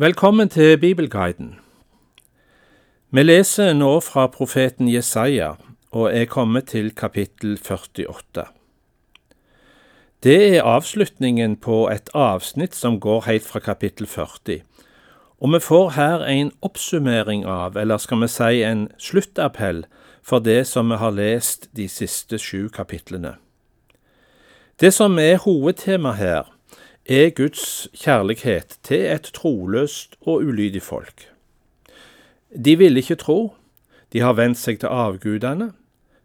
Velkommen til Bibelguiden. Vi leser nå fra profeten Jesaja og er kommet til kapittel 48. Det er avslutningen på et avsnitt som går helt fra kapittel 40, og vi får her en oppsummering av, eller skal vi si en sluttappell, for det som vi har lest de siste sju kapitlene. Det som er hovedtema her, er Guds kjærlighet til et troløst og ulydig folk. De vil ikke tro, de har vendt seg til avgudene,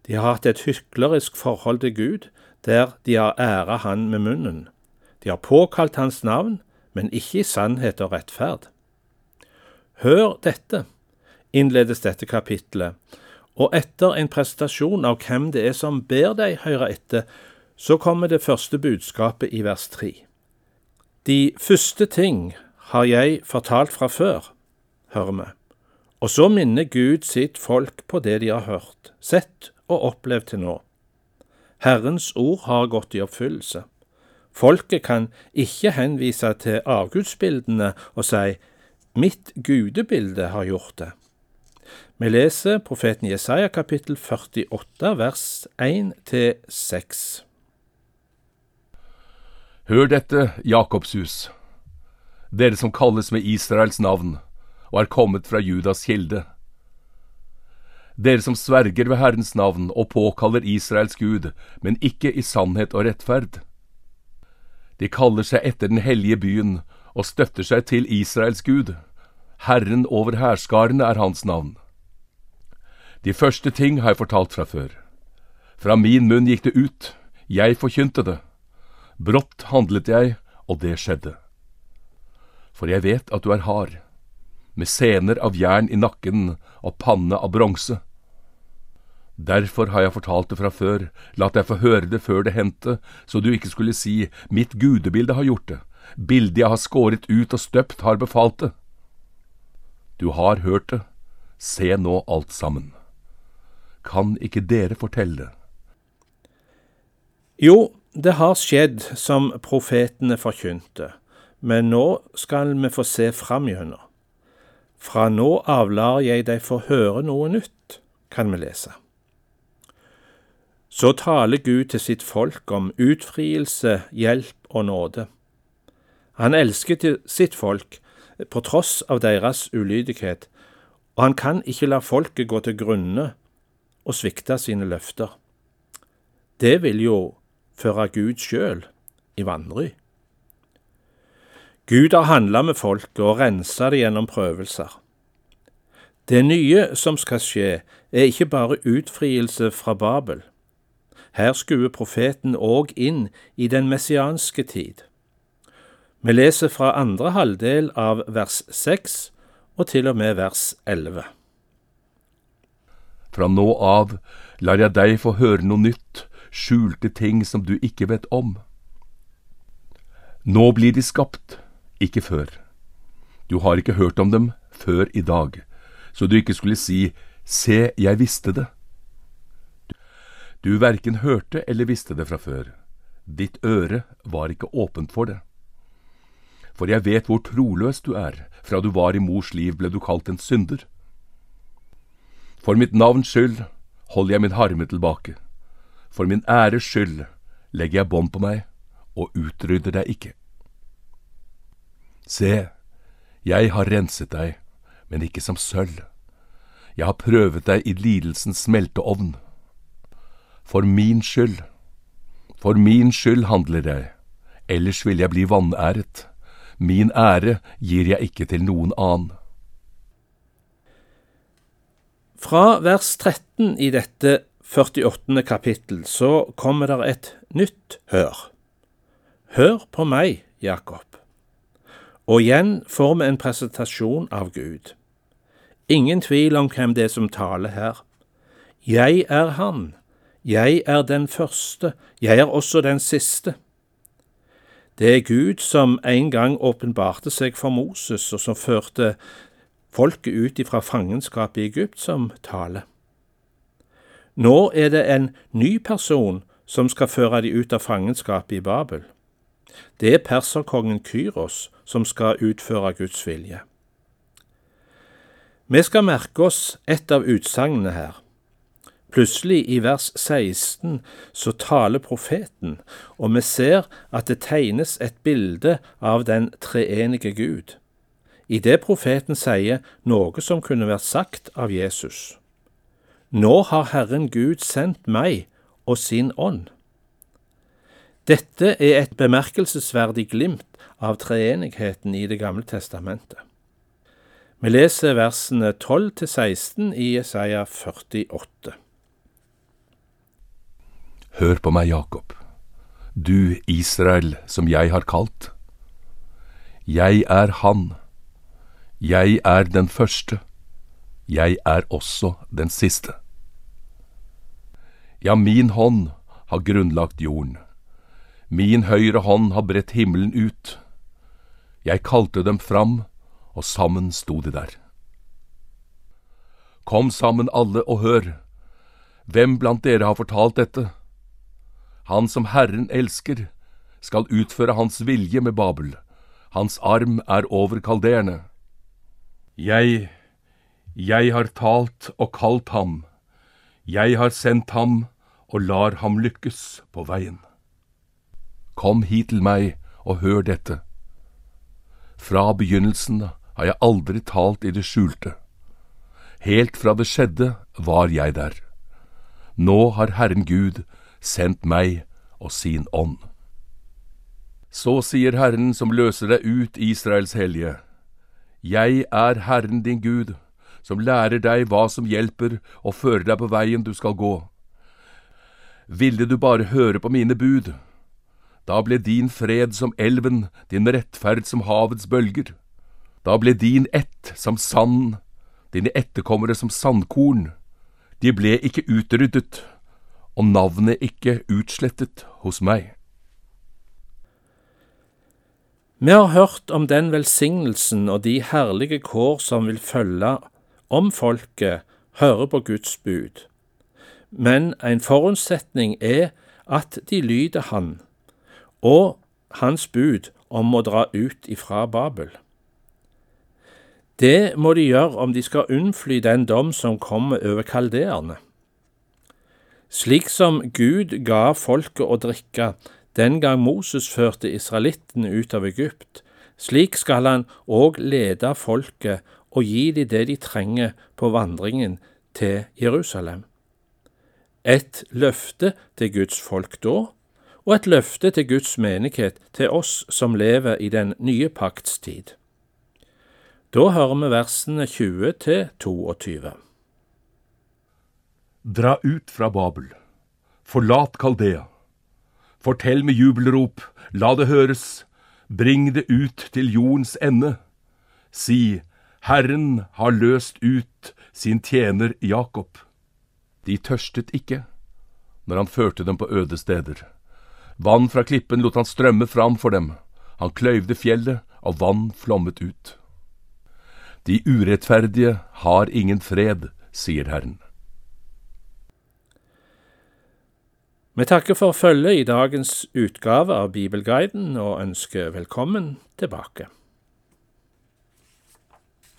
de har hatt et hyklerisk forhold til Gud, der de har æra Han med munnen. De har påkalt Hans navn, men ikke i sannhet og rettferd. Hør dette, innledes dette kapitlet, og etter en prestasjon av hvem det er som ber deg høre etter, så kommer det første budskapet i vers tre. De første ting har jeg fortalt fra før, hører vi, og så minner Gud sitt folk på det de har hørt, sett og opplevd til nå. Herrens ord har gått i oppfyllelse. Folket kan ikke henvise til avgudsbildene og si mitt gudebilde har gjort det. Vi leser profeten Jesaja kapittel 48 vers 1 til 6. Hør dette, Jakobshus, dere som kalles med Israels navn og er kommet fra Judas kilde. Dere som sverger ved Herrens navn og påkaller Israels Gud, men ikke i sannhet og rettferd. De kaller seg etter den hellige byen og støtter seg til Israels Gud. Herren over hærskarene er hans navn. De første ting har jeg fortalt fra før. Fra min munn gikk det ut, jeg forkynte det. Brått handlet jeg, og det skjedde. For jeg vet at du er hard, med sener av jern i nakken og panne av bronse. Derfor har jeg fortalt det fra før, latt deg få høre det før det hendte, så du ikke skulle si mitt gudebilde har gjort det, bildet jeg har skåret ut og støpt har befalt det. Du har hørt det, se nå alt sammen. Kan ikke dere fortelle det? Jo, det har skjedd som profetene forkynte, men nå skal vi få se framgjennom. Fra nå av lar jeg deg få høre noe nytt, kan vi lese. Så taler Gud til sitt folk om utfrielse, hjelp og nåde. Han elsker sitt folk på tross av deres ulydighet, og han kan ikke la folket gå til grunne og svikte sine løfter. Det vil jo føre Gud sjøl i vanry. Gud har handla med folket og rensa det gjennom prøvelser. Det nye som skal skje, er ikke bare utfrielse fra Babel. Her skuer profeten òg inn i den messianske tid. Vi leser fra andre halvdel av vers seks og til og med vers elleve. Fra nå av lar jeg deg få høre noe nytt, skjulte ting som du ikke vet om. Nå blir de skapt, ikke før. Du har ikke hørt om dem før i dag, så du ikke skulle si Se, jeg visste det. Du verken hørte eller visste det fra før. Ditt øre var ikke åpent for det. For jeg vet hvor troløs du er, fra du var i mors liv ble du kalt en synder. For mitt navns skyld holder jeg min harme tilbake. For min æres skyld legger jeg bånd på meg og utrydder deg ikke. Se, jeg har renset deg, men ikke som sølv. Jeg har prøvet deg i lidelsens smelteovn. For min skyld, for min skyld handler jeg, ellers vil jeg bli vanæret. Min ære gir jeg ikke til noen annen. Fra vers 13 i dette 48. kapittel så kommer det et nytt hør. Hør på meg, Jakob. Og igjen får vi en presentasjon av Gud. Ingen tvil om hvem det er som taler her. Jeg er Han. Jeg er den første. Jeg er også den siste. Det er Gud som en gang åpenbarte seg for Moses, og som førte folket ut ifra fangenskapet i Egypt som tale. Nå er det en ny person som skal føre de ut av fangenskapet i Babel. Det er perserkongen Kyros som skal utføre Guds vilje. Vi skal merke oss et av utsagnene her. Plutselig, i vers 16, så taler profeten, og vi ser at det tegnes et bilde av den treenige Gud, i det profeten sier noe som kunne vært sagt av Jesus. Nå har Herren Gud sendt meg og sin ånd. Dette er et bemerkelsesverdig glimt av treenigheten i Det gamle testamentet. Vi leser versene 12 til 16 i Jesaja 48. Hør på meg, Jakob, du Israel som jeg har kalt. Jeg er Han, jeg er den første, jeg er også den siste. Ja, min hånd har grunnlagt jorden, min høyre hånd har bredt himmelen ut. Jeg kalte dem fram, og sammen sto de der. Kom sammen alle og hør, hvem blant dere har fortalt dette? Han som Herren elsker, skal utføre Hans vilje med Babel. Hans arm er over kalderene. Jeg, jeg har talt og kalt ham. Jeg har sendt ham og lar ham lykkes på veien. Kom hit til meg og hør dette. Fra begynnelsen har jeg aldri talt i det skjulte. Helt fra det skjedde var jeg der. Nå har Herren Gud sendt meg og sin ånd. Så sier Herren som løser deg ut, Israels hellige. Jeg er Herren din Gud, som lærer deg hva som hjelper og fører deg på veien du skal gå. Ville du bare høre på mine bud, da ble din fred som elven, din rettferd som havets bølger. Da ble din ett som sand, dine etterkommere som sandkorn. De ble ikke utryddet, og navnet ikke utslettet hos meg. Vi har hørt om den velsignelsen og de herlige kår som vil følge om folket hører på Guds bud. Men en forutsetning er at de lyder Han, og Hans bud om å dra ut ifra Babel. Det må de gjøre om de skal unnfly den dom som kommer over kaldeerne. Slik som Gud ga folket å drikke den gang Moses førte israelittene ut av Egypt, slik skal han òg lede folket og gi dem det de trenger på vandringen til Jerusalem. Et løfte til Guds folk da, og et løfte til Guds menighet, til oss som lever i den nye pakts tid. Da hører vi versene 20 til 22. Dra ut fra Babel, forlat Kaldea. Fortell med jubelrop, la det høres, bring det ut til jordens ende. Si, Herren har løst ut sin tjener Jakob. De tørstet ikke når han førte dem på øde steder. Vann fra klippen lot han strømme fram for dem, han kløyvde fjellet, og vann flommet ut. De urettferdige har ingen fred, sier Herren. Vi takker for følget i dagens utgave av Bibelguiden og ønsker velkommen tilbake.